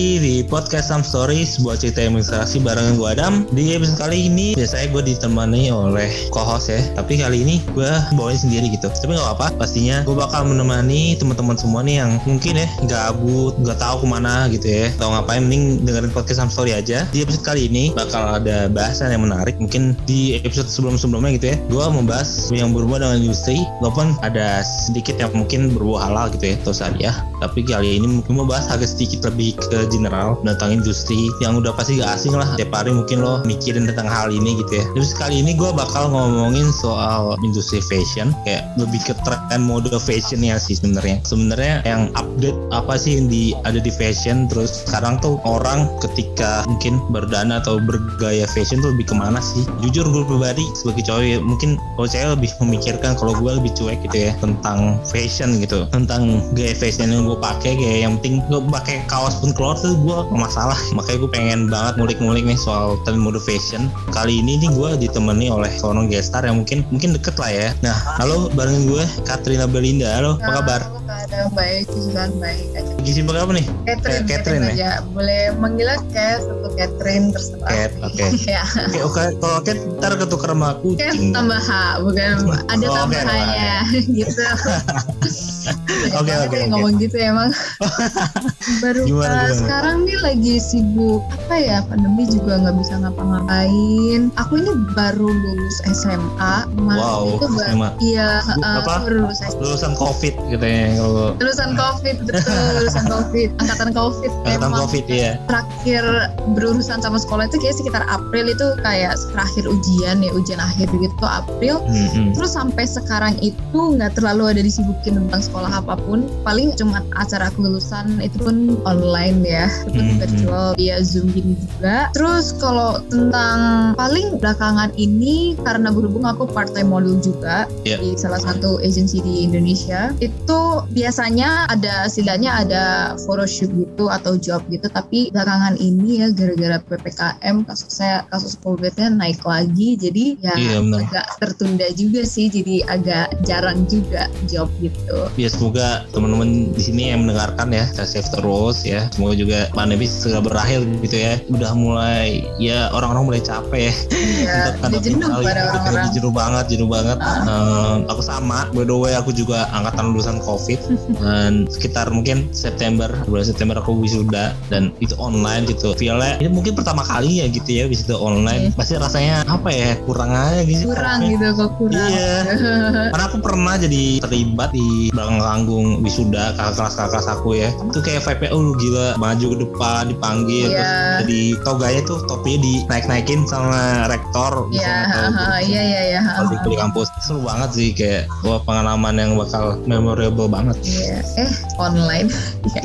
Lagi di podcast Some Story, sebuah cerita menginspirasi barengan gue Adam. Di episode kali ini biasanya gue ditemani oleh co-host ya, tapi kali ini gue bawain sendiri gitu. Tapi nggak apa-apa, pastinya gue bakal menemani teman-teman semua nih yang mungkin ya gabut, nggak tahu ke mana gitu ya, atau ngapain mending dengerin podcast Some Story aja. Di episode kali ini bakal ada bahasan yang menarik. Mungkin di episode sebelum-sebelumnya gitu ya, gue membahas yang berhubungan dengan industri, walaupun ada sedikit yang mungkin berbau halal gitu ya, atau syariah. Tapi kali ini gue mau bahas agak sedikit lebih ke general tentang industri yang udah pasti gak asing lah. Tiap hari mungkin lo mikirin tentang hal ini gitu ya. Terus kali ini gue bakal ngomongin soal industri fashion. Kayak lebih ke tren mode fashion ya sih sebenarnya. Sebenarnya yang update apa sih yang di ada di fashion terus sekarang tuh orang ketika mungkin berdana atau bergaya fashion tuh lebih ke mana sih? Jujur gue pribadi sebagai cowok ya, mungkin kalau saya lebih memikirkan kalau gue lebih cuek gitu ya tentang fashion gitu. Tentang gaya fashion yang gue pakai kayak yang penting. Gue pakai kaos pun keluar tuh gue gak masalah. Makanya gue pengen banget ngulik-ngulik nih soal tren mode fashion kali ini nih gue ditemani oleh seorang gestar yang mungkin mungkin deket lah ya. Nah halo bareng gue Katrina Belinda. Halo apa kabar? ada baik Susan baik aja. Lagi sibuk apa nih? Catherine, Eh, Catherine ya? boleh manggilnya Cat atau Catherine terserah. Cat, oke. ya. Oke oke kalau Cat ntar ketukar sama Cat kucing tambah H bukan ada Oh, oke, tambahannya. Gitu Oke, oke, oke. ngomong gitu emang baru Gimana, gimana? sekarang nih lagi sibuk apa ya pandemi juga nggak bisa ngapa-ngapain aku ini baru lulus SMA kemarin Wow, itu baru SMA. iya uh, apa? baru lulus SMA lulusan covid gitu ya kalau lulusan covid betul lulusan covid angkatan covid angkatan Emang covid ya terakhir berurusan sama sekolah itu kayak sekitar April itu kayak terakhir ujian ya ujian akhir gitu April Hmm, hmm. terus sampai sekarang itu nggak terlalu ada disibukin tentang sekolah apa pun paling cuma acara kelulusan itu pun online ya. Itu pun Hmm, virtual via zoom gini juga. Terus kalau tentang paling belakangan ini karena berhubung aku part time model juga Iya. di salah satu agency di Indonesia itu biasanya ada setidaknya ada photoshoot gitu atau job gitu. Tapi belakangan ini ya gara-gara ppkm kasus saya kasus covidnya naik lagi. Jadi ya Iya, benar. agak tertunda juga sih. Jadi agak jarang juga job gitu. Ya semoga teman-teman di sini yang mendengarkan ya stay safe terus ya. Semoga juga pandemi segera berakhir gitu ya. Udah mulai ya orang-orang mulai capek ya. Ya Untuk udah jenuh hal pada orang-orang. jenuh banget jenuh banget. Eh, aku sama by the way aku juga angkatan lulusan covid. Dan sekitar mungkin September bulan September aku wisuda dan itu online gitu. Feelnya ini mungkin pertama kali ya gitu ya wisuda online. Iya. pasti rasanya apa ya kurang aja gitu. Kurang gitu kok kurang. Iya. karena aku pernah jadi terlibat di belakang panggung wisuda kakak kelas kakak kelas aku ya itu kayak vibe oh gila maju ke depan dipanggil Iya. terus jadi toganya tuh topinya dinaik naikin sama rektor Iya, haha, iya iya iya. di, kampus seru banget sih kayak wah pengalaman yang bakal memorable banget Iya. Eh, online.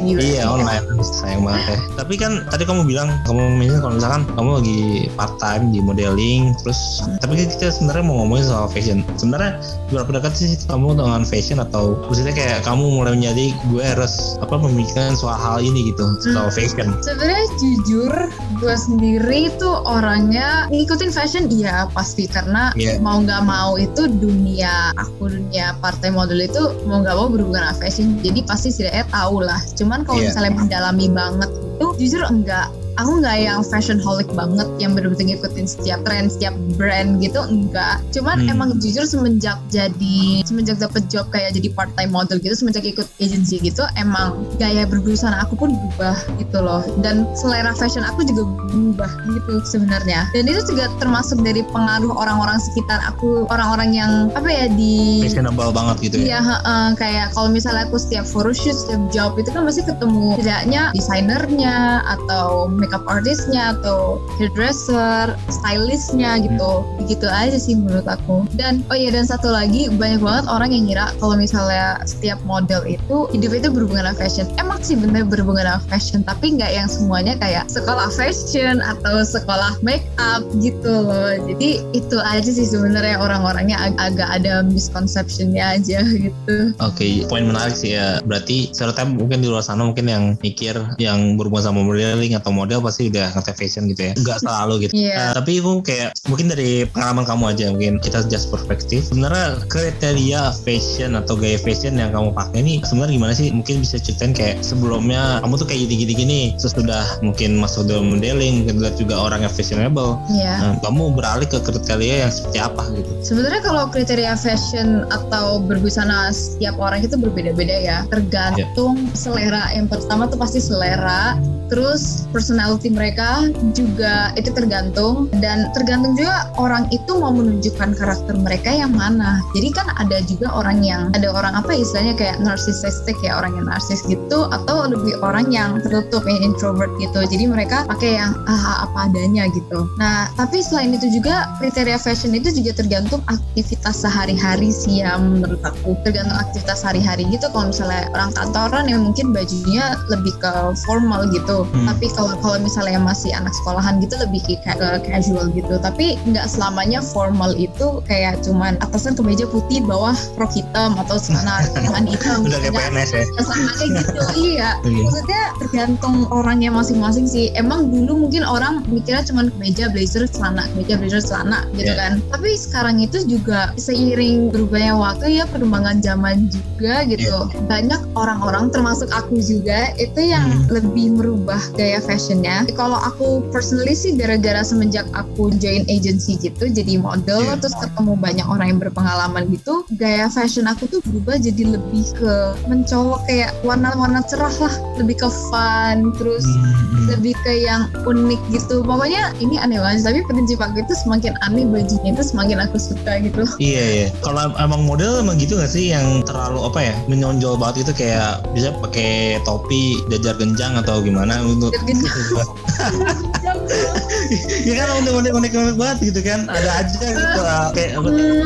Gitu. Iya online sayang banget ya. Tapi kan tadi kamu bilang kamu misalnya kalau misalkan kamu lagi part time di modeling terus tapi kan kita sebenarnya mau ngomongin soal fashion. Sebenarnya berapa dekat sih kamu dengan fashion atau maksudnya kayak kamu mulai menjadi gue harus apa memikirkan soal hal ini gitu soal fashion. Sebenarnya jujur, gue sendiri tuh orangnya ngikutin fashion iya pasti karena Iya. mau nggak mau itu dunia aku dunia partai model itu mau nggak mau berhubungan sama fashion. Jadi pasti setidaknya tahu lah. Cuman kalau Iya. misalnya mendalami banget itu jujur enggak. Aku nggak yang fashion holic banget yang bener-bener ngikutin setiap tren setiap brand gitu enggak. Cuman Hmm. emang jujur semenjak jadi semenjak dapet job kayak jadi part time model gitu semenjak ikut agency gitu emang gaya berbusana aku pun berubah gitu loh. Dan selera fashion aku juga berubah gitu sebenarnya. Dan itu juga termasuk dari pengaruh orang-orang sekitar aku orang-orang yang apa ya di Fashionable banget gitu ya. Iya, heeh, kayak kalau misalnya aku setiap photoshoot, setiap job itu kan pasti ketemu tidaknya desainernya desainnya atau makeup artistnya atau hairdresser, stylistnya gitu. Begitu aja sih menurut aku. Dan oh iya dan satu lagi banyak banget orang yang ngira kalau misalnya setiap model itu hidup itu berhubungan dengan fashion. Emang sih bener berhubungan dengan fashion, tapi nggak yang semuanya kayak sekolah fashion atau sekolah makeup gitu loh. Jadi itu aja sih sebenarnya orang-orangnya ag agak ada misconceptionnya aja gitu. Oke, okay, poin menarik sih ya. Berarti stereotip mungkin di luar sana mungkin yang mikir yang berhubungan sama modeling atau model pasti udah ngerti fashion gitu ya. Enggak selalu gitu. Yeah. Uh, tapi itu kayak mungkin dari pengalaman kamu aja mungkin kita just perspektif. Sebenarnya kriteria fashion atau gaya fashion yang kamu pakai ini sebenarnya gimana sih? Mungkin bisa ceritain kayak sebelumnya kamu tuh kayak gini-gini gini sesudah mungkin masuk dalam modeling, kedua juga orang yang fashionable. Iya. Nah, kamu beralih ke kriteria yang seperti apa gitu? Sebenarnya kalau kriteria fashion atau berbusana setiap orang itu berbeda-beda ya, tergantung yeah. selera. Yang pertama tuh pasti selera, terus personality mereka juga itu tergantung dan tergantung juga orang itu mau menunjukkan karakter mereka yang mana. Jadi kan ada juga orang yang ada orang apa istilahnya kayak narcissistic ya orang yang narsis gitu atau lebih orang yang tertutup yang introvert gitu. Jadi mereka pakai yang ah, apa adanya gitu. Nah, tapi selain itu juga kriteria fashion itu juga tergantung aktivitas sehari-hari sih ya menurut aku. Tergantung aktivitas sehari-hari gitu. Kalau misalnya orang kantoran yang mungkin bajunya lebih ke formal gitu. Hmm. Tapi kalau kalau misalnya masih anak sekolahan gitu lebih kayak ke casual gitu. Tapi nggak selamanya formal itu kayak cuman atasan kemeja putih bawah rok hitam atau celana celana hitam. Udah kayak PNS ya. Sama kayak gitu iya. Maksudnya tergantung orangnya masing-masing sih. Emang dulu mungkin orang mikirnya cuman kemeja blazer celana kemeja blazer celana gitu yeah. kan. Tapi sekarang itu juga seiring berubahnya waktu ya perkembangan zaman juga gitu. Yeah. Banyak orang-orang termasuk aku juga itu yang hmm. lebih merubah gaya fashionnya. Kalau aku personally sih gara-gara semenjak aku join agency gitu jadi model yeah. terus ketemu banyak orang yang berpengalaman gitu gaya fashion aku tuh berubah jadi lebih ke mencolok kayak warna-warna cerah lah lebih ke fun terus hmm. lebih ke yang unik gitu pokoknya ini aneh banget tapi prinsip aku itu semakin aneh bajunya itu semakin aku suka gitu iya iya kalau emang model emang gitu gak sih yang terlalu apa ya menonjol banget itu kayak bisa pakai topi jajar genjang atau gimana untuk ya kan unik unik unik banget gitu kan. Ada aja gitu kayak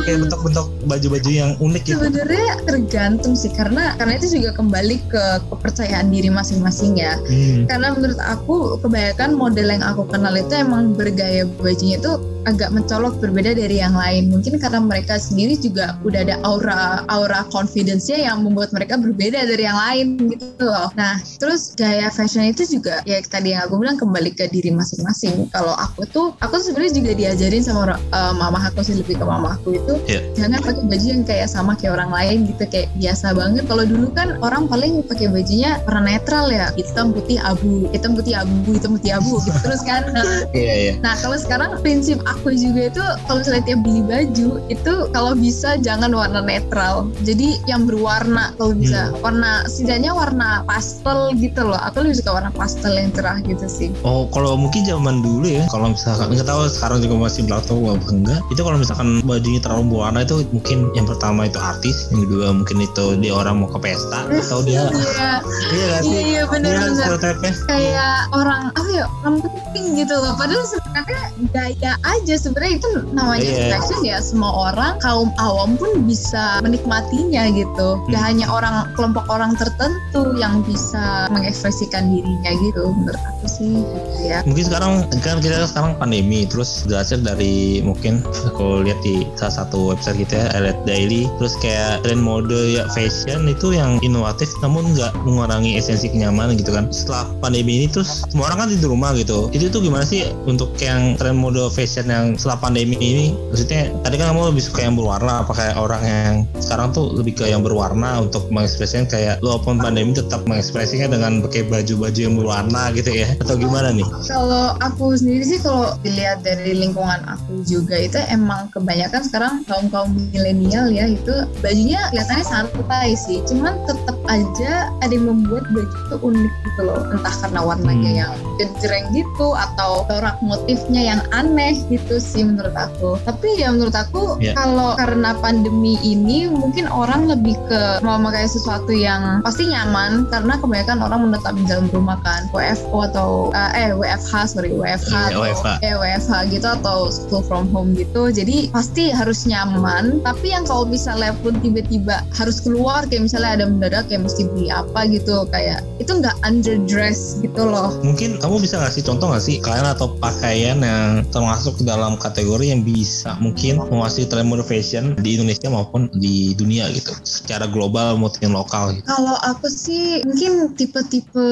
kayak bentuk-bentuk baju-baju yang unik gitu. Sebenarnya tergantung sih karena karena itu juga kembali ke kepercayaan diri masing-masing ya. Hmm. karena menurut aku kebanyakan model yang aku kenal itu emang bergaya bajunya itu agak mencolok berbeda dari yang lain. Mungkin karena mereka sendiri juga udah ada aura aura confidence-nya yang membuat mereka berbeda dari yang lain gitu loh. Nah terus gaya fashion itu juga ya tadi yang aku bilang kembali ke diri masing-masing. Kalau aku tuh aku sebenarnya juga diajarin sama uh, mama aku sih lebih ke mama aku itu yeah. jangan pakai baju yang kayak sama kayak orang lain gitu kayak biasa banget. Kalau dulu kan orang paling pakai bajunya warna netral ya hitam putih abu hitam putih abu hitam putih abu gitu terus kan. Nah, yeah, yeah. nah kalau sekarang prinsip aku juga itu kalau misalnya tiap beli baju itu kalau bisa jangan warna netral. Jadi yang berwarna kalau bisa. Hmm. warna setidaknya warna pastel gitu loh. Aku lebih suka warna pastel yang cerah gitu sih. Oh kalau mungkin zaman dulu ya kalau misalkan nggak tahu sekarang juga masih berlaku apa enggak. Itu kalau misalkan bajunya terlalu berwarna itu mungkin yang pertama itu artis yang kedua mungkin itu dia orang mau ke pesta atau dia iya. Iya iya, iya benar benar. kayak orang apa ya orang penting gitu loh. Padahal sebenarnya gaya aja sebenarnya itu namanya yeah. fashion ya. Semua orang kaum awam pun bisa menikmatinya gitu. Hmm. gak hanya orang kelompok orang tertentu yang bisa mengekspresikan dirinya gitu menurut aku sih. Ya mungkin sekarang kan kita sekarang pandemi terus belajar dari mungkin aku lihat di salah satu website kita ya Elite Daily. Terus kayak tren mode ya fashion itu yang inovatif namun nggak mengurangi esensi kenyamanan gitu kan. Setelah pandemi ini terus semua orang kan di rumah gitu. Itu tuh gimana sih untuk yang tren mode fashion yang setelah pandemi ini maksudnya tadi kan kamu lebih suka yang berwarna apa kayak orang yang sekarang tuh lebih ke yang berwarna untuk mengekspresikan kayak walaupun pandemi tetap mengekspresinya dengan pakai baju-baju yang berwarna gitu ya atau gimana nih kalau aku sendiri sih kalau dilihat dari lingkungan aku juga itu emang kebanyakan sekarang kaum kaum milenial ya itu bajunya kelihatannya santai sih cuman tetap aja ada yang membuat baju itu unik gitu loh entah karena warnanya hmm. yang gejreng gitu atau corak motifnya yang aneh gitu gitu sih menurut aku. Tapi ya menurut aku Ya. kalau karena pandemi ini mungkin orang lebih ke mau memakai sesuatu yang pasti nyaman karena kebanyakan orang menetap di dalam rumah kan. WFO atau uh, eh WFH sorry WFH Iya, atau WFH. eh WFH gitu atau school from home gitu. Jadi pasti harus nyaman. Tapi yang kalau misalnya pun tiba-tiba harus keluar kayak misalnya ada mendadak kayak mesti beli apa gitu kayak itu nggak underdress gitu loh. Mungkin kamu bisa ngasih contoh nggak sih kalian atau pakaian yang termasuk dalam kategori yang bisa mungkin menguasai tren mode fashion di Indonesia maupun di dunia gitu secara global maupun lokal gitu. Kalau aku sih mungkin tipe-tipe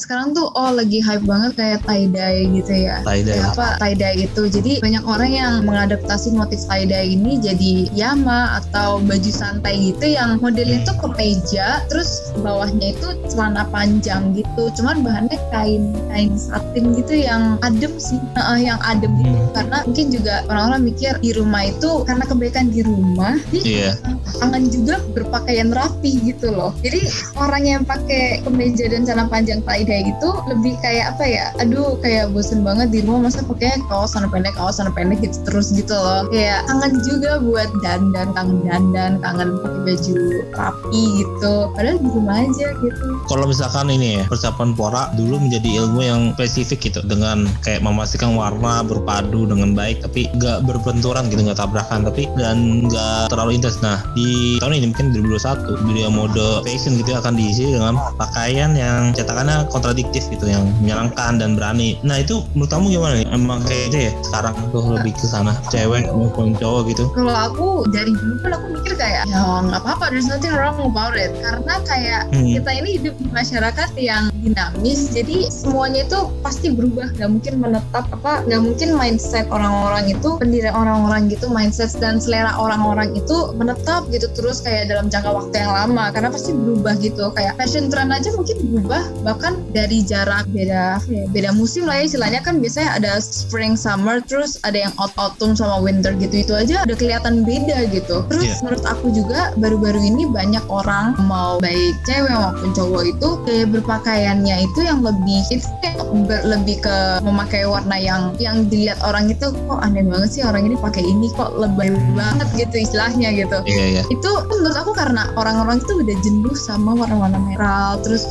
sekarang tuh oh lagi hype banget kayak tie dye gitu ya. Tie-dye. Kayak apa tie dye itu. Jadi banyak orang yang mengadaptasi motif tie dye ini jadi yama atau baju santai gitu yang modelnya tuh kemeja terus bawahnya itu celana panjang gitu. Cuman bahannya kain kain satin gitu yang adem sih. Heeh, yang adem gitu. Hmm. Karena mungkin juga orang-orang mikir di rumah itu karena kebaikan di rumah. Jadi Iya. kangen juga berpakaian rapi gitu loh. Jadi orang yang pakai kemeja dan celana panjang tie dye itu lebih kayak apa ya? Aduh kayak bosen banget di rumah masa pakai kaos celana pendek kaos celana pendek gitu terus gitu loh. Kayak kangen juga buat dandan, kangen dandan, kangen pakai baju rapi gitu. Padahal di rumah aja gitu. Kalau misalkan ini ya persiapan pora dulu menjadi ilmu yang spesifik gitu dengan kayak memastikan warna berpadu dengan baik tapi nggak berbenturan gitu nggak tabrakan tapi dan nggak terlalu intens. Nah di tahun ini mungkin 2021 dunia mode fashion gitu akan diisi dengan pakaian yang cetakannya kontradiktif gitu yang menyenangkan dan berani. Nah itu menurut kamu gimana nih? Emang kayak gitu ya sekarang tuh lebih ke sana cewek maupun cowok gitu. Kalau aku dari dulu kan aku mikir kayak ya nggak apa-apa, there's nothing wrong about it. Karena kayak Hmm. kita ini hidup di masyarakat yang dinamis jadi semuanya itu pasti berubah nggak mungkin menetap apa nggak mungkin mindset orang-orang itu pendirian orang-orang gitu mindset dan selera orang-orang itu menetap gitu terus kayak dalam jangka waktu yang lama. Karena pasti berubah gitu. Kayak fashion trend aja mungkin berubah bahkan dari jarak beda ya, beda musim lah ya istilahnya. Kan biasanya ada spring summer terus ada yang out autumn sama winter gitu. Itu aja udah kelihatan beda gitu. Terus Iya. menurut aku juga baru-baru ini banyak orang mau baik cewek maupun cowok itu kayak berpakaiannya itu yang lebih itu kayak ber- lebih ke memakai warna yang yang dilihat orang itu kok aneh banget sih orang ini pakai ini kok lebay banget gitu istilahnya gitu Iya iya. itu menurut aku karena orang-orang itu udah jenuh sama warna-warna merah terus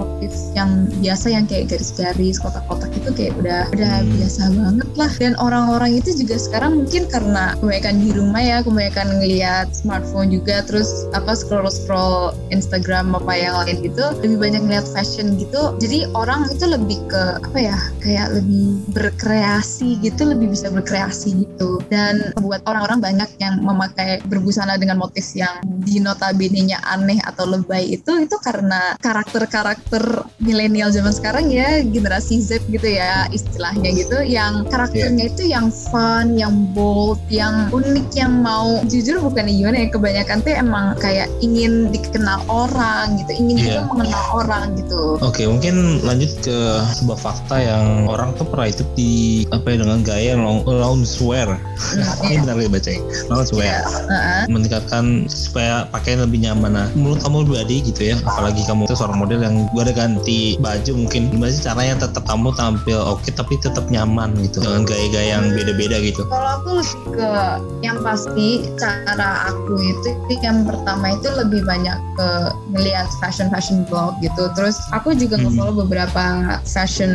motif-motif yang biasa yang kayak garis-garis kotak-kotak itu kayak udah udah Hmm. biasa banget lah. Dan orang-orang itu juga sekarang mungkin karena kebanyakan di rumah ya kebanyakan ngelihat smartphone juga terus apa scroll-scroll Instagram apa yang lain gitu lebih banyak ngeliat fashion gitu. Jadi orang itu lebih ke apa ya kayak lebih berkreasi gitu lebih bisa berkreasi gitu. Dan buat orang-orang banyak yang memakai berbusana dengan motif yang di notabene-nya aneh atau lebay itu itu karena karakter-karakter milenial zaman sekarang ya generasi Z gitu ya istilahnya gitu yang karakternya itu yang fun, yang bold, yang unik, yang mau jujur bukan gimana ya kebanyakan tuh emang kayak ingin dikenal orang gitu, ingin Iya. juga mengenal orang gitu. Oke, mungkin lanjut ke sebuah fakta yang orang tuh pernah hidup di apa ya dengan gaya long, loungewear. Nah, Ini benar ya baca Loungewear. Heeh. Meningkatkan supaya pakaian lebih nyaman. Nah, menurut kamu pribadi gitu ya, apalagi kamu itu seorang model yang ada ganti baju mungkin gimana sih caranya tetap kamu tampil oke tapi tetap nyaman gitu dengan gaya-gaya yang beda-beda gitu. Kalau aku lebih ke yang pasti cara aku itu yang pertama itu lebih banyak ke ngelihat fashion fashion blog gitu. Terus aku juga Hmm. nge-follow beberapa fashion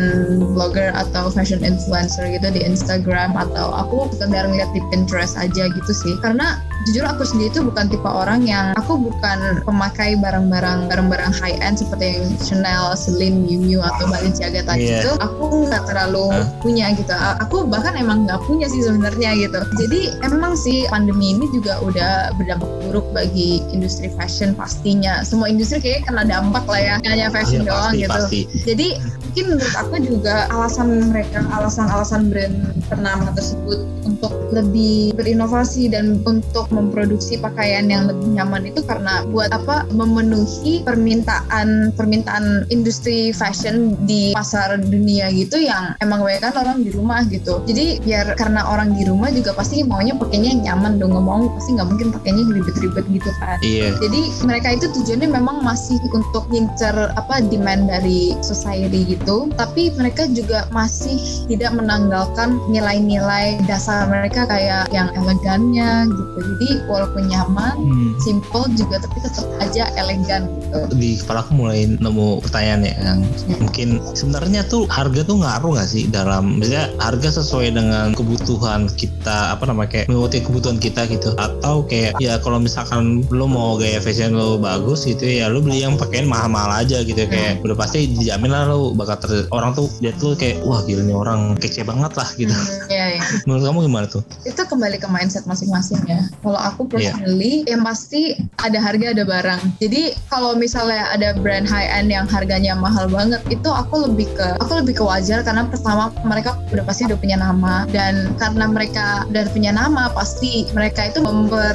blogger atau fashion influencer gitu di Instagram atau aku sekedar ngeliat di Pinterest aja gitu sih. Karena jujur aku sendiri itu bukan tipe orang yang aku bukan pemakai barang-barang barang-barang high end seperti yang Chanel, Celine, Miu Miu atau Balenciaga tadi Iya. itu aku nggak terlalu Hah? punya gitu. Aku bahkan emang nggak punya sih sebenarnya gitu. Jadi emang sih pandemi ini juga udah berdampak buruk bagi industri fashion pastinya. Semua industri kayaknya kena dampak lah ya, hanya fashion Iya, doang pasti, gitu. pasti. Jadi mungkin menurut aku juga alasan mereka, alasan-alasan brand ternama tersebut untuk lebih berinovasi dan untuk memproduksi pakaian yang lebih nyaman itu karena buat apa? Memenuhi permintaan permintaan industri fashion di pasar dunia gitu yang emang banyak kan orang di rumah gitu. Jadi biar karena orang di rumah juga pasti maunya pakainya yang nyaman dong. Mau pasti nggak mungkin pakainya ribet-ribet gitu kan. Iya. jadi mereka itu tujuannya memang masih untuk ngincer apa demand dari society gitu. Tapi mereka juga masih tidak menanggalkan nilai-nilai dasar mereka kayak yang elegannya gitu. Jadi walaupun nyaman Hmm. simple juga tapi tetap aja elegan gitu. Di kepala aku mulai nemu pertanyaan ya yang mungkin sebenarnya tuh harga tuh ngaruh nggak sih dalam misalnya harga sesuai dengan kebutuhan kita apa namanya kayak mengikuti kebutuhan kita gitu? Atau kayak ya kalau misalkan lo mau gaya fashion lo bagus gitu ya lo beli yang pakaian mahal-mahal aja gitu kayak udah pasti dijamin lah lo bakal ter orang tuh dia tuh kayak wah gila nih orang kece banget lah gitu. Hmm, ya, menurut kamu gimana tuh itu kembali ke mindset masing-masing ya. Kalau aku Iya. personally, yang pasti ada harga ada barang. Jadi kalau misalnya ada brand high end yang harganya mahal banget, itu aku lebih ke aku lebih ke wajar karena pertama mereka udah pasti udah punya nama dan karena mereka udah punya nama pasti mereka itu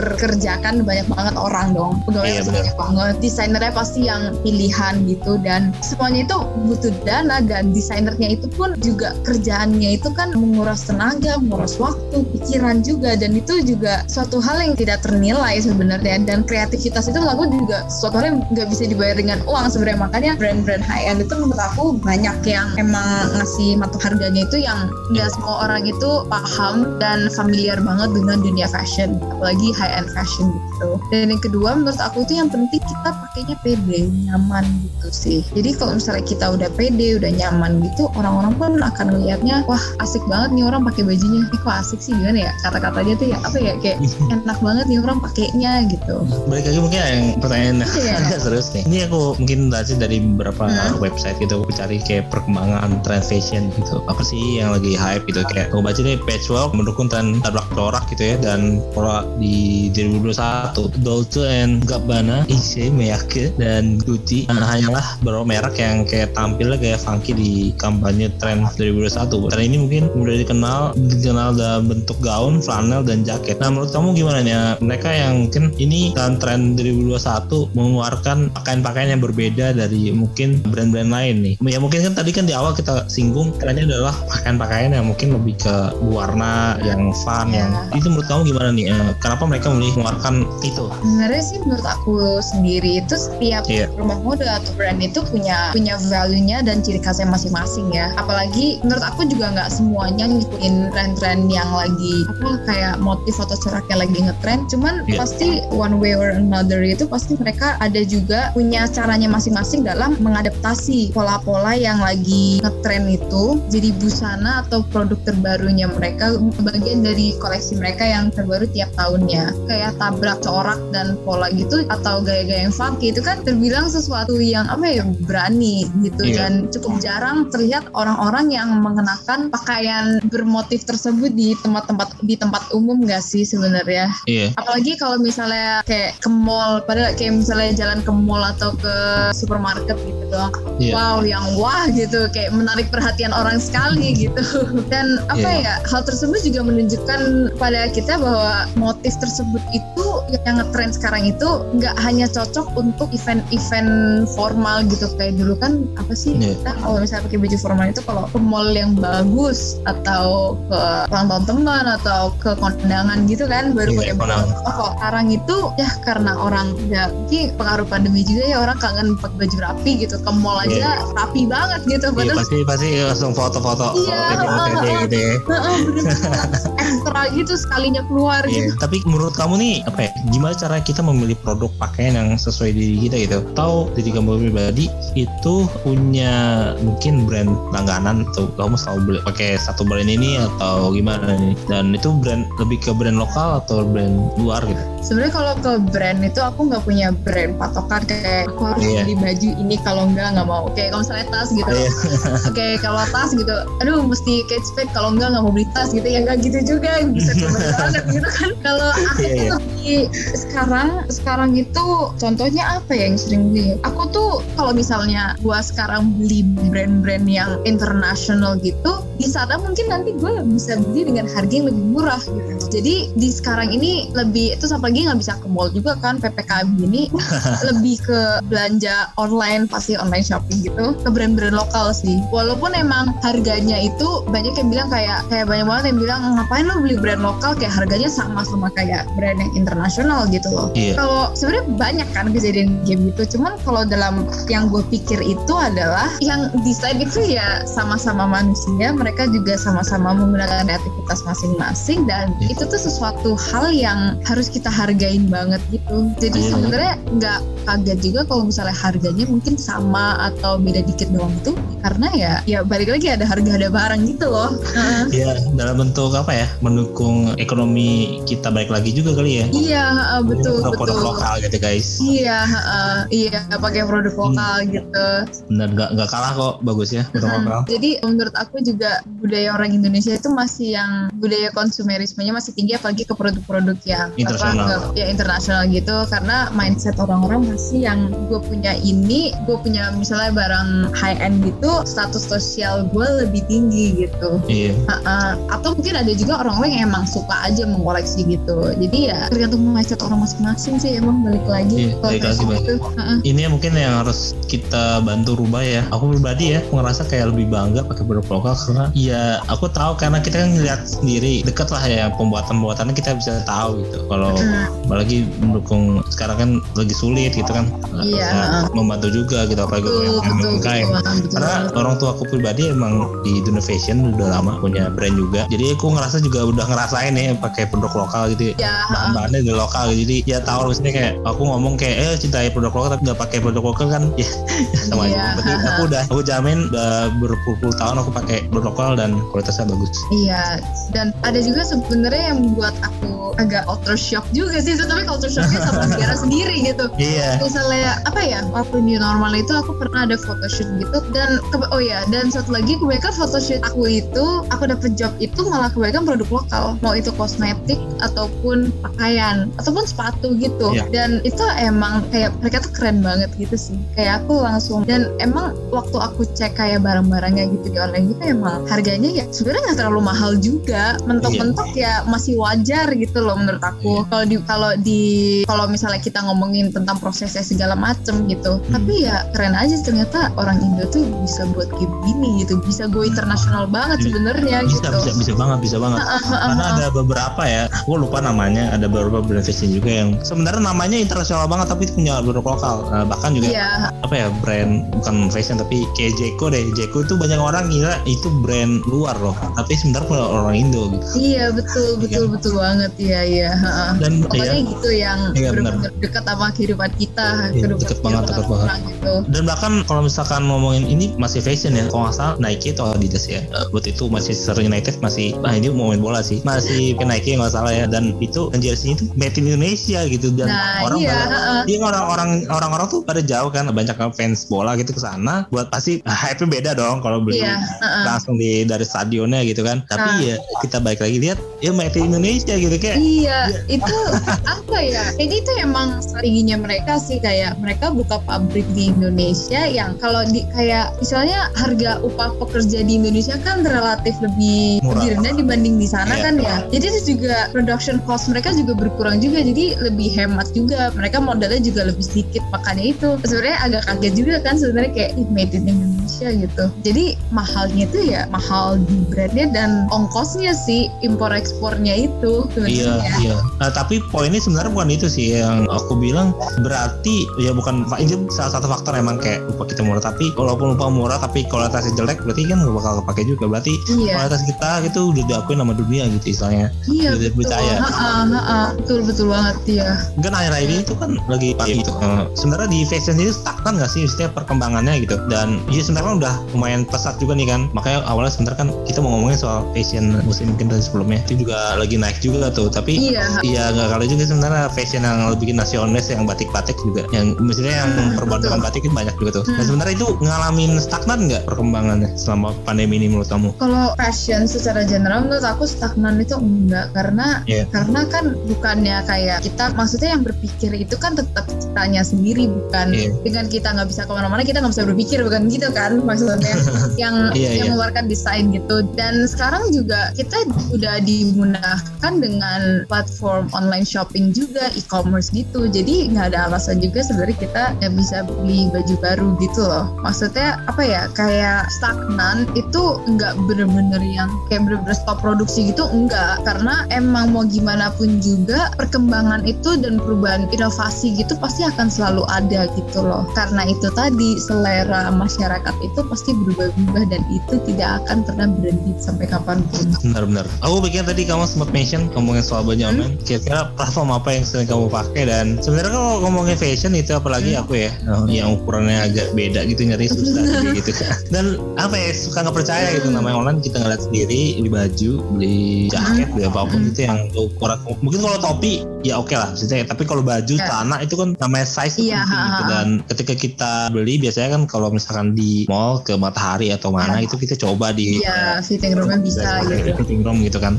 memperkerjakan banyak banget orang dong. Pegawai Iya, pasti benar. banyak banget. Desainernya pasti yang pilihan gitu dan semuanya itu butuh dana dan desainernya itu pun juga kerjaannya itu kan menguras tenaga, menguras waktu, pikiran juga dan itu juga suatu hal yang tidak ternilai sebenarnya. Dan kreativitas itu menurut aku juga suatu hal yang nggak bisa dibayar dengan uang sebenarnya. Makanya brand-brand high end itu menurut aku banyak yang emang ngasih matu harganya itu yang nggak semua orang itu paham dan familiar banget dengan dunia fashion apalagi high end fashion gitu. Dan yang kedua menurut aku itu yang penting kita pakainya pede nyaman gitu sih. Jadi kalau misalnya kita udah pede udah nyaman gitu orang-orang pun akan melihatnya wah asik banget nih orang pakai bajunya. Eh kok asik sih? Gimana ya? Kata-katanya tuh ya apa ya kayak enak banget nih orang pakainya gitu. Balik lagi mungkin yang pertanyaan Iya. agak serius nih. Ini aku mungkin baca dari beberapa Hmm. website gitu aku cari kayak perkembangan trend fashion gitu. Apa sih yang lagi hype gitu? Kayak aku baca nih Patchwork mendukung tren tablak corak gitu ya dan pola di 2021 Dolce and Gabbana Issey Miyake dan Gucci. Nah, hanyalah beberapa merek yang kayak tampilnya kayak funky di kampanye tren 2021 tren ini mungkin udah dikenal dikenal dalam bentuk gaun, flanel dan jaket. Nah menurut kamu gimana nih? Ya? mereka yang mungkin ini dalam tren 2021 mengeluarkan pakaian-pakaian yang berbeda dari mungkin brand-brand lain nih. Ya mungkin kan tadi kan di awal kita singgung trennya adalah pakaian-pakaian yang mungkin lebih ke warna yang fun Ya. yang itu menurut kamu gimana nih? Eh, kenapa mereka memilih mengeluarkan itu? Sebenarnya sih menurut aku sendiri itu setiap Iya. rumah mode atau brand itu punya punya value-nya dan ciri khasnya masing-masing ya apalagi menurut aku juga nggak semuanya ngikutin tren-tren yang lagi apa kayak motif atau coraknya lagi ngetren cuman Iya. pasti one way or another itu pasti mereka ada juga punya caranya masing-masing dalam mengadaptasi pola-pola yang lagi ngetren itu jadi busana atau produk terbarunya mereka bagian dari koleksi mereka yang terbaru tiap tahunnya kayak tabrak corak dan pola gitu atau gaya-gaya yang funky itu kan terbilang sesuatu yang apa ya berani gitu Iya. dan cukup jarang terlihat orang-orang yang mengenakan pakaian bermotif tersebut di tempat-tempat di tempat umum gak sih sebenarnya iya apalagi kalau misalnya kayak ke mall pada kayak misalnya jalan ke mall atau ke supermarket gitu doang Iya. wow yang wah gitu kayak menarik perhatian orang sekali gitu dan apa Iya. ya hal tersebut juga menunjukkan pada kita bahwa motif tersebut itu yang ngetrend sekarang itu nggak hanya cocok untuk event-event formal gitu. Kayak dulu kan apa sih Iya. kita kalau misalnya pakai baju formal itu kalau ke mall yang bagus atau ke ulang tahun teman atau ke kondangan gitu kan baru Iya, pakai baju. Oh, kok sekarang itu ya karena orang ya mungkin pengaruh pandemi juga ya orang kangen pakai baju rapi gitu. Ke mall aja rapi banget gitu Iya, padahal pasti pasti langsung foto-foto Iya, foto gitu ya ekstra gitu sekalinya keluar Iya, gitu. tapi menurut kamu nih apa ya? Gimana cara kita memilih produk pakaian yang sesuai diri kita gitu? Atau diri kamu pribadi itu punya mungkin brand langganan atau kamu selalu beli pakai satu brand ini atau gimana nih? Dan itu brand lebih ke brand lokal atau brand luar gitu? sebenarnya kalau ke brand itu aku nggak punya brand patokan kayak aku harus Iya. beli baju ini kalau enggak nggak mau kayak kalau misalnya tas gitu Iya. oke kalau tas gitu aduh mesti catch spade kalau enggak nggak mau beli tas gitu ya enggak gitu juga bisa banget gitu kan kalau aku Iya, tuh iya. Sekarang sekarang itu contohnya apa ya yang sering beli? Aku tuh kalau misalnya gua sekarang beli brand-brand yang internasional gitu di sana mungkin nanti gue bisa beli dengan harga yang lebih murah gitu. Jadi di sekarang ini lebih itu apalagi nggak bisa ke mall juga kan ppkm ini. Lebih ke belanja online pasti online shopping gitu. Ke brand-brand lokal sih. Walaupun emang harganya itu banyak yang bilang kayak kayak banyak banget yang bilang ngapain lo beli brand lokal? Kayak harganya sama sama kayak brand yang internasional gitu loh. Iya. kalau sebenarnya banyak kan kejadian game gitu cuman kalau dalam yang gue pikir itu adalah yang desain itu ya sama-sama manusia. Mereka juga sama-sama menggunakan kreativitas masing-masing dan Iya. itu tuh sesuatu hal yang harus kita hargain banget gitu jadi Iya. sebenarnya nggak kaget juga kalau misalnya harganya mungkin sama atau beda dikit doang itu karena ya ya balik lagi ada harga ada barang gitu loh Heeh. Ya dalam bentuk apa ya mendukung ekonomi kita baik lagi juga kali ya. iya heeh, betul Produk-produk betul lokal gitu guys. Iya, heeh. iya pakai produk Hmm. lokal gitu. Benar nggak nggak kalah kok bagus ya produk Hmm, lokal. Jadi menurut aku juga budaya orang Indonesia itu masih yang budaya konsumerismenya masih tinggi apalagi ke produk-produk yang Internasional. ya internasional gitu karena mindset orang-orang masih yang gue punya ini, gue punya misalnya barang high end gitu, status sosial gue lebih tinggi gitu. Iya. Heeh. atau mungkin ada juga orang-orang yang emang suka aja mengkoleksi gitu. Jadi ya tergantung mindset orang masing-masing sih emang balik lagi. Iya, balik lagi, gitu. Heeh. Ini yang mungkin yang harus kita bantu rubah ya. Aku pribadi ya, aku ngerasa kayak lebih bangga pakai produk lokal karena ya aku tahu karena kita kan ngeliat sendiri dekat lah ya pembuatan-pembuatannya kita bisa tahu gitu. Kalau Hmm. apalagi mendukung sekarang kan lagi sulit gitu kan. Iya, Ya, membantu juga gitu apalagi Betul, yang betul, UMKM. betul, betul. Karena orang tua aku pribadi emang di dunia fashion udah lama punya brand juga. Jadi aku ngerasa juga udah ngerasain ya pakai produk lokal gitu. Ya, bahan-bahannya dari lokal jadi ya tahu maksudnya kayak aku ngomong kayak eh cintai produk lokal tapi nggak pakai produk lokal kan ya sama Iya. aja Berarti aku udah aku jamin udah berpuluh-puluh tahun aku pakai produk lokal dan kualitasnya bagus Iya, dan ada juga sebenarnya yang membuat aku agak culture shock juga sih, tapi culture shocknya sama negara sendiri gitu. iya Misalnya apa ya, waktu new normal itu aku pernah ada photoshoot gitu dan oh ya dan satu lagi kebanyakan photoshoot aku itu aku dapet job itu malah kebanyakan produk lokal, mau itu kosmetik ataupun pakaian ataupun sepatu gitu. Iya. Dan itu emang kayak mereka tuh keren banget gitu sih. Kayak aku langsung dan emang waktu aku cek kayak barang-barangnya gitu di online gitu emang harganya ya sebenarnya nggak terlalu mahal juga. Mentok-mentok ya masih wajar gitu loh menurut aku. Iya. Kalau di kalau di kalau misalnya kita ngomongin tentang prosesnya segala macem gitu. Hmm. Tapi ya keren aja ternyata orang Indo tuh bisa buat game gini gitu. Bisa go internasional banget Iya. sebenarnya bisa gitu. bisa bisa banget bisa banget karena ada beberapa ya aku lupa namanya ada beberapa brand fashion juga yang sebenarnya namanya internasional banget tapi punya produk lokal Nah, bahkan juga Iya, apa ya brand bukan fashion tapi kayak Jeko deh Jeko itu banyak orang ngira itu brand luar loh. Tapi sebenarnya punya orang Indo gitu. Iya betul betul betul banget. Iya iya. dan Pokoknya ya, gitu yang Iya, benar-benar dekat sama kehidupan kita, Iya, kehidupan deket banget, deket banget. gitu. dan bahkan kalau misalkan ngomongin ini masih fashion ya. Kalau nggak salah Nike atau Adidas ya. Eh, buat itu masih Manchester United masih ah ini mau main bola sih. Masih ke Nike nggak salah ya. Dan itu jersey itu made in Indonesia gitu. Dan Nah, orang iya, pada ha-ha. dia orang-orang orang-orang tuh pada jauh kan. Banyak fans bola gitu ke sana buat pasti hype beda dong kalau beli. Iya, ha-ha. langsung di dari stadionnya gitu kan tapi Nah. ya kita balik lagi lihat ya made in Indonesia gitu kayak Iya, itu apa ya? Kayaknya itu emang strateginya mereka sih kayak mereka buka pabrik di Indonesia yang kalau di kayak misalnya harga upah pekerja di Indonesia kan relatif lebih Murah. lebih rendah dibanding di sana Iya. kan ya. Jadi itu juga production cost mereka juga berkurang juga jadi lebih hemat juga. Mereka modalnya juga lebih sedikit makanya itu sebenarnya agak kaget juga kan sebenarnya kayak "Ih, made in Indonesia gitu. Jadi mahalnya itu ya mahal di brandnya dan ongkosnya sih impor ekspornya itu Iya, sebenarnya. iya. Nah, tapi poinnya sebenarnya bukan itu sih yang aku bilang berarti ya bukan ini salah satu faktor emang kayak upah kita murah tapi walaupun upah murah tapi kualitasnya jelek berarti kan gak bakal kepake juga berarti Iya, kualitas kita gitu udah diakuin sama dunia gitu istilahnya iya udah betul. dipercaya. Betul betul banget ya. kan akhir-akhir ini tuh kan lagi pakai itu Eh, sebenarnya di fashion ini stagnan gak sih maksudnya perkembangannya gitu dan ya sebenarnya kan udah lumayan pesat juga nih kan makanya awalnya sebenarnya kan kita mau ngomongin soal fashion musim mungkin dari sebelumnya itu juga lagi naik juga tuh tapi Iya. Iya nggak kalah juga sebenarnya fashion yang lebih nasionalis yang batik-batik juga yang maksudnya yang Hmm, perbuatan batik itu banyak juga tuh. Nah Hmm. sebenarnya itu ngalamin stagnan nggak perkembangannya selama pandemi ini menurut kamu? Kalau fashion secara general menurut aku stagnan itu enggak karena Iya. karena kan bukannya kayak kita maksudnya yang berpikir itu kan tetap kitanya sendiri bukan Iya. dengan kita nggak bisa ke mana-mana kita nggak bisa berpikir bukan gitu kan maksudnya yang Iya, yang iya. mengeluarkan desain gitu. Dan sekarang juga kita udah dimudahkan dengan platform online shopping juga e-commerce gitu. Jadi nggak ada alasan juga sebenarnya kita nggak bisa beli baju baru gitu loh. Maksudnya apa ya kayak stagnan itu nggak bener-bener yang kayak bener-bener stop produksi gitu enggak karena emang mau gimana pun juga perkembangan itu dan perubahan inovasi gitu pasti akan selalu ada gitu loh. Karena itu tadi selera masyarakat itu pasti berubah-ubah dan itu tidak akan pernah berhenti sampai kapan pun benar-benar aku pikir tadi kamu sempat mention ngomongin soal baju Hmm. online kira-kira platform apa yang sering kamu pakai dan sebenarnya kalau ngomongin fashion itu apalagi Hmm. aku ya eh, yang ukurannya agak beda gitu nyari susah gitu dan apa ya suka nggak percaya gitu Hmm. namanya online kita ngeliat sendiri beli baju beli jaket beli apa pun Hmm. itu yang ukuran mungkin kalau topi ya oke lah maksudnya tapi kalau baju Ya. celana itu kan namanya size itu Iya, penting gitu dan ketika kita beli biasanya kan kalau misalkan di mall ke matahari atau mana Ya. itu kita coba di Iya, fitting roomnya bisa gitu. fitting room gitu kan.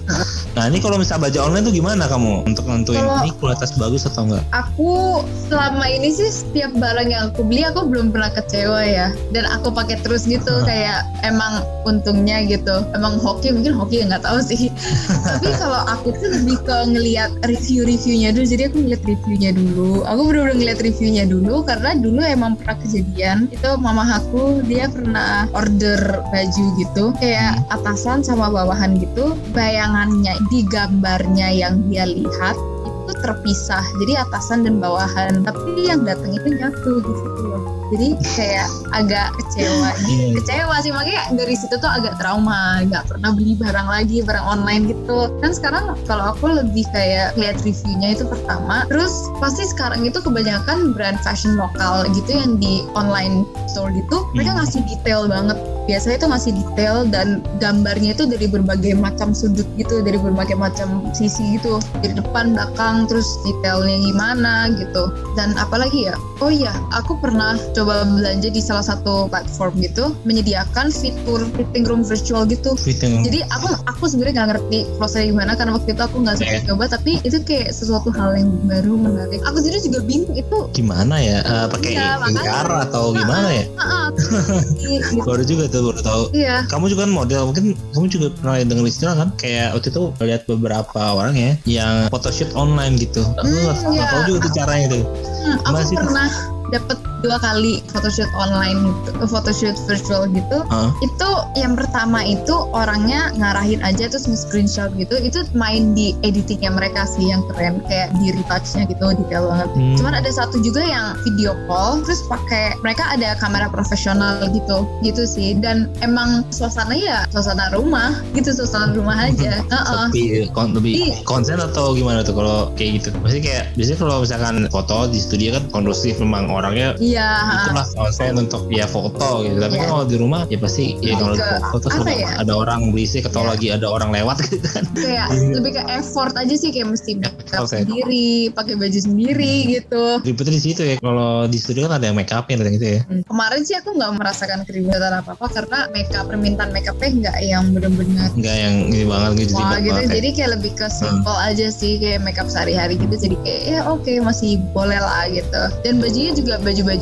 Nah ini kalau misalnya baju online tuh gimana kamu untuk nentuin Kalau- ini kualitas bagus atau enggak? Aku selama ini sih setiap barang yang aku beli aku belum pernah kecewa ya. Dan aku pakai terus gitu kayak emang untungnya gitu. Emang hoki mungkin hoki nggak tahu sih. Tapi kalau aku tuh lebih ke ngelihat review-reviewnya dulu. Jadi aku ngeliat reviewnya dulu. Aku bener-bener ngeliat reviewnya dulu karena dulu emang pernah kejadian itu mama aku dia pernah order baju gitu kayak atasan sama bawahan gitu bayangannya di gambarnya yang dia lihat itu terpisah. Jadi atasan dan bawahan tapi yang datang itu nyatu gitu loh. Jadi kayak agak kecewa. Hmm. kecewa sih makanya dari situ tuh agak trauma. Nggak pernah beli barang lagi barang online gitu. Kan sekarang kalau aku lebih kayak lihat reviewnya itu pertama terus pasti sekarang itu kebanyakan brand fashion lokal gitu yang di online store gitu mereka Hmm. ngasih detail banget biasanya itu ngasih detail dan gambarnya itu dari berbagai macam sudut gitu dari berbagai macam sisi gitu dari depan belakang terus detailnya gimana gitu dan apalagi ya oh iya aku pernah coba belanja di salah satu platform gitu menyediakan fitur fitting room virtual gitu Fitting room. jadi aku aku sebenarnya nggak ngerti prosesnya gimana karena waktu itu aku nggak sempat coba tapi itu kayak sesuatu hal yang baru menarik aku sendiri juga bingung itu gimana ya? Eh, pakai makanya. VR atau gimana ya? ah, gitu. Baru juga tuh baru tahu. iya Kamu juga kan model, mungkin kamu juga pernah dengar istilah kan? Kayak waktu itu lihat beberapa orang ya yang photoshoot online gitu. Aku nggak Hmm, nggak iya. tahu juga tuh caranya tuh. Hmm, aku Gimana sih itu? pernah dapat dua kali photoshoot online gitu, photoshoot virtual gitu. Hah? Itu yang pertama itu orangnya ngarahin aja terus nge-screenshot gitu. Itu main di editingnya mereka sih yang keren kayak di retouchnya gitu detail banget. Hmm. Cuman ada satu juga yang video call terus pakai mereka ada kamera profesional gitu gitu sih dan emang suasananya ya suasana rumah gitu suasana rumah aja. Heeh. Tapi kon lebih Iya. konsen atau gimana tuh kalau kayak gitu? Maksudnya kayak biasanya kalau misalkan foto di studio kan kondusif memang orangnya Iya. itulah konsen untuk ya foto gitu. Tapi Iya. kan kalau di rumah ya pasti ya kalau di ke foto sudah ya? ada orang berisik atau Iya. lagi ada orang lewat gitu kan. kayak Iya. lebih ke effort aja sih kayak mesti make up Effort ya. sendiri, pakai baju sendiri gitu. Ribetnya di situ ya. Kalau di studio kan ada yang make upin gitu ya. Hmm, Kemarin sih aku nggak merasakan keributan apa apa karena makeup permintaan makeupnya nggak yang bener-bener Enggak yang ini banget gitu wah jebak gitu. banget ya. Jadi kayak lebih ke simple aja sih kayak makeup sehari-hari gitu. Jadi kayak ya oke masih boleh lah gitu. Dan bajunya juga baju-baju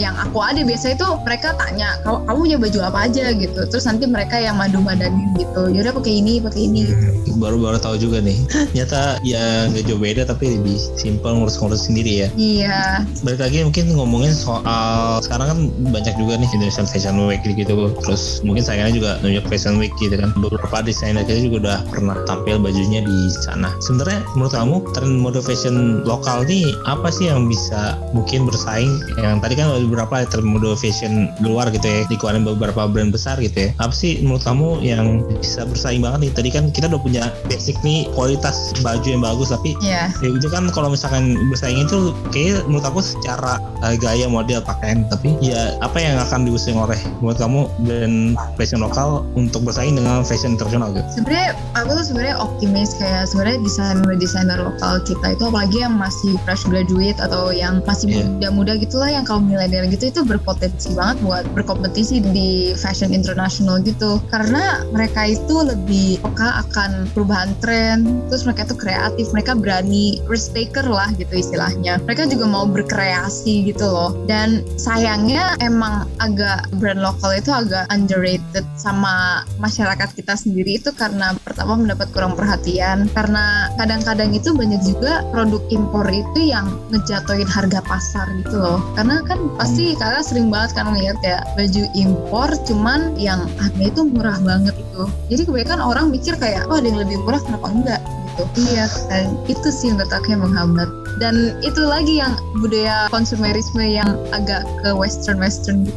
yang aku ada biasanya itu mereka tanya kamu kamu punya baju apa aja gitu. Terus nanti mereka yang madu-madanin gitu. Yaudah pakai ini pakai ini. Hmm, baru-baru tahu juga nih. Nyata ya nggak jauh beda tapi lebih simple ngurus-ngurus sendiri ya. Iya. balik lagi mungkin ngomongin soal sekarang kan banyak juga nih Indonesian Fashion Week gitu terus mungkin sayangnya juga New York Fashion Week gitu kan beberapa desainer kita juga udah pernah tampil bajunya di sana sebenarnya menurut kamu tren mode fashion lokal nih apa sih yang bisa mungkin bersaing yang tadi kan ada beberapa mode fashion luar gitu ya dikeluarin beberapa brand besar gitu ya apa sih menurut kamu yang bisa bersaing banget nih tadi kan kita udah punya basic nih kualitas baju yang bagus tapi Iya. ya itu kan kalau misalkan bersaing itu kayak menurut aku secara uh, gaya model pakaian tapi ya apa yang akan diusung oleh buat kamu dan fashion lokal untuk bersaing dengan fashion internasional gitu sebenarnya aku tuh sebenarnya optimis kayak sebenarnya desainer desainer lokal kita itu apalagi yang masih fresh graduate atau yang masih Iya. muda-muda gitulah yang yang kaum milenial gitu itu berpotensi banget buat berkompetisi di fashion international gitu. Karena mereka itu lebih peka akan perubahan tren terus mereka itu kreatif mereka berani risk taker lah gitu istilahnya. Mereka juga mau berkreasi gitu loh. Dan sayangnya emang agak brand lokal itu agak underrated sama masyarakat kita sendiri itu karena pertama mendapat kurang perhatian. Karena kadang-kadang itu banyak juga produk impor itu yang ngejatuhin harga pasar gitu loh. Karena kan pasti kakak sering banget kan lihat kayak baju impor cuman yang harganya itu murah banget itu jadi kebanyakan orang mikir kayak oh ada yang lebih murah kenapa enggak? gitu. Iya. Kan itu sih menurut aku yang menghambat dan itu lagi yang budaya konsumerisme yang agak ke western western gitu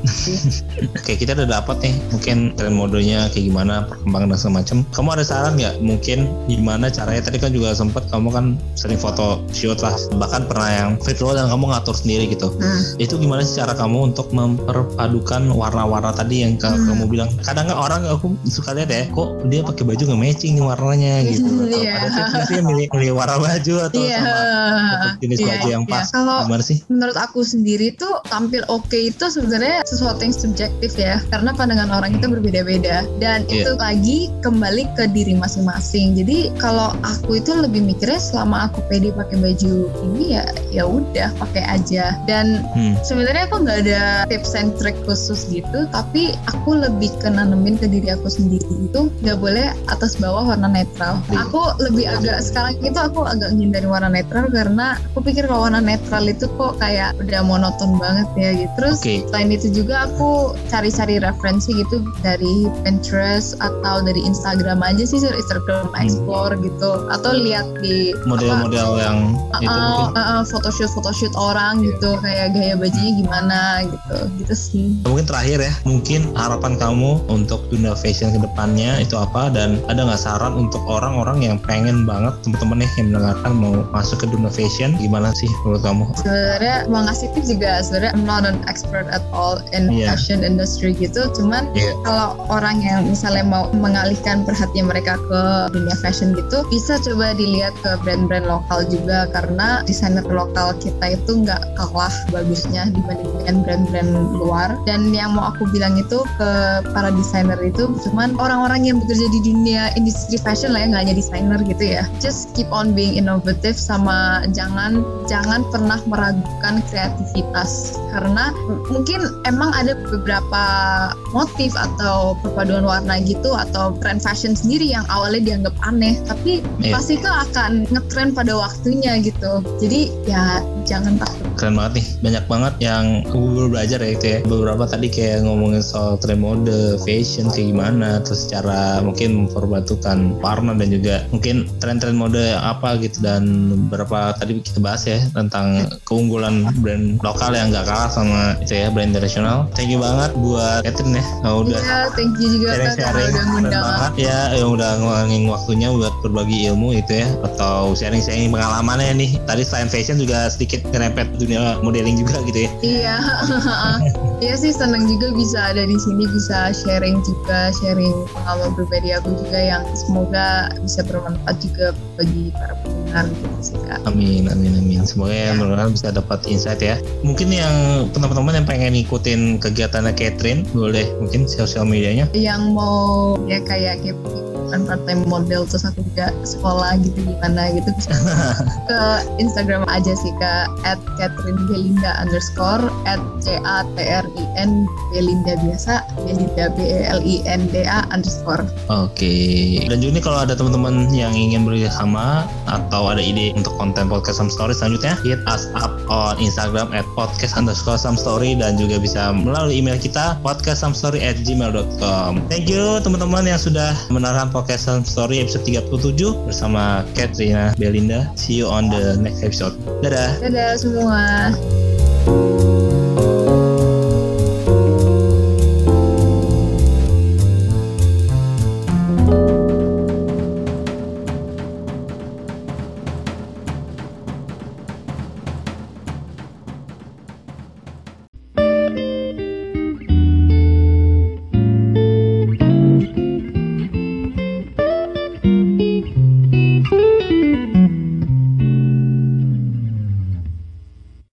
Oke kita udah dapat nih mungkin tren modenya kayak gimana perkembangan dan semacam. Kamu ada saran nggak mungkin gimana caranya? Tadi kan juga sempat kamu kan sering foto shoot lah bahkan pernah yang virtual dan kamu ngatur sendiri gitu. nah Itu gimana sih cara kamu untuk memperpadukan warna-warna tadi yang Hmm. kamu bilang? Kadang kan orang aku suka lihat ya, kok dia pakai baju nggak matching warnanya gitu. Atau Iya. Ada tips nggak sih milih, milih warna baju atau iya sama jenis Iya, baju yang iya. pas? kalau Gimana sih? menurut aku sendiri tuh tampil oke itu sebenarnya sesuatu yang subjektif ya karena pandangan orang itu berbeda-beda dan Iya. itu lagi kembali ke diri masing-masing jadi kalau aku itu lebih mikirnya selama aku pede pakai baju ini ya ya udah pakai aja dan Hmm. sebenarnya aku nggak ada tips and trick khusus gitu tapi aku lebih ke nanemin ke diri aku sendiri itu nggak boleh atas bawah warna netral Iya. aku lebih agak sekarang itu aku agak menghindari warna netral karena aku pikir kalau warna netral itu kok kayak udah monoton banget ya gitu. Terus Oke. selain itu juga aku cari-cari referensi gitu dari Pinterest atau dari Instagram aja sih Instagram explore gitu. Atau lihat di Model-model yang itu uh, mungkin. uh, uh, photoshoot photoshoot orang Iya. gitu. Kayak gaya bajunya gimana gitu. Gitu sih. Mungkin terakhir ya, mungkin harapan kamu untuk dunia fashion ke depannya itu apa? Dan ada nggak saran untuk orang-orang yang pengen banget teman-teman nih yang mendengarkan mau masuk ke dunia fashion gimana sih menurut kamu? sebenarnya mau ngasih tips juga sebenarnya I'm not an expert at all in Iya. fashion industry gitu cuman Iya. kalau orang yang misalnya mau mengalihkan perhatian mereka ke dunia fashion gitu bisa coba dilihat ke brand-brand lokal juga karena desainer lokal kita itu nggak kalah bagusnya dibanding dengan brand-brand luar dan yang mau aku bilang itu ke para desainer itu cuman orang-orang yang bekerja di dunia industri fashion lah ya nggak hanya desainer gitu ya just keep on being innovative sama jangan jangan pernah meragukan kreativitas karena mungkin emang ada beberapa motif atau perpaduan warna gitu atau tren fashion sendiri yang awalnya dianggap aneh tapi Iya. pasti itu akan ngetren pada waktunya gitu jadi ya jangan takut Keren banget nih, banyak banget yang baru belajar ya itu ya. Beberapa tadi kayak ngomongin soal tren mode, fashion kayak gimana, terus cara mungkin memperbatukan warna dan juga mungkin tren-tren mode apa gitu dan beberapa tadi kita bahas ya tentang keunggulan brand lokal yang nggak kalah sama itu ya brand internasional. Thank you banget buat Catherine ya, nah, udah Iya, thank you juga Kak, karena sharing-sharing udah ngundang banget. ya yang udah ngeluangin waktunya buat berbagi ilmu itu ya atau sharing-sharing pengalamannya nih. Tadi selain fashion juga sedikit nyerempet dunia modeling juga gitu ya. Iya, iya sih seneng juga bisa ada di sini bisa sharing juga sharing pengalaman pribadi aku juga yang semoga bisa bermanfaat juga bagi para pendengar gitu sih kak. amin amin amin. Semoga ya. mudah-mudahan bisa dapat insight ya. Mungkin yang teman-teman yang pengen ngikutin kegiatannya Catherine boleh mungkin sosial medianya. Yang mau ya kayak kepo kan part time model terus aku juga sekolah gitu gimana gitu bisa ke Instagram aja sih kak at Catherine Belinda underscore at C A T R I N Belinda biasa Belinda B E L I N D A underscore Oke. Dan juga nih kalau ada teman-teman yang ingin bekerjasama atau ada ide untuk konten podcast Some Story selanjutnya, hit us up on Instagram at podcast underscore some story dan juga bisa melalui email kita podcastsomestory at gmail.com. Thank you teman-teman yang sudah podcast Some Story episode 37 bersama Katrina Belinda. See you on the next episode. Dadah. dadah semua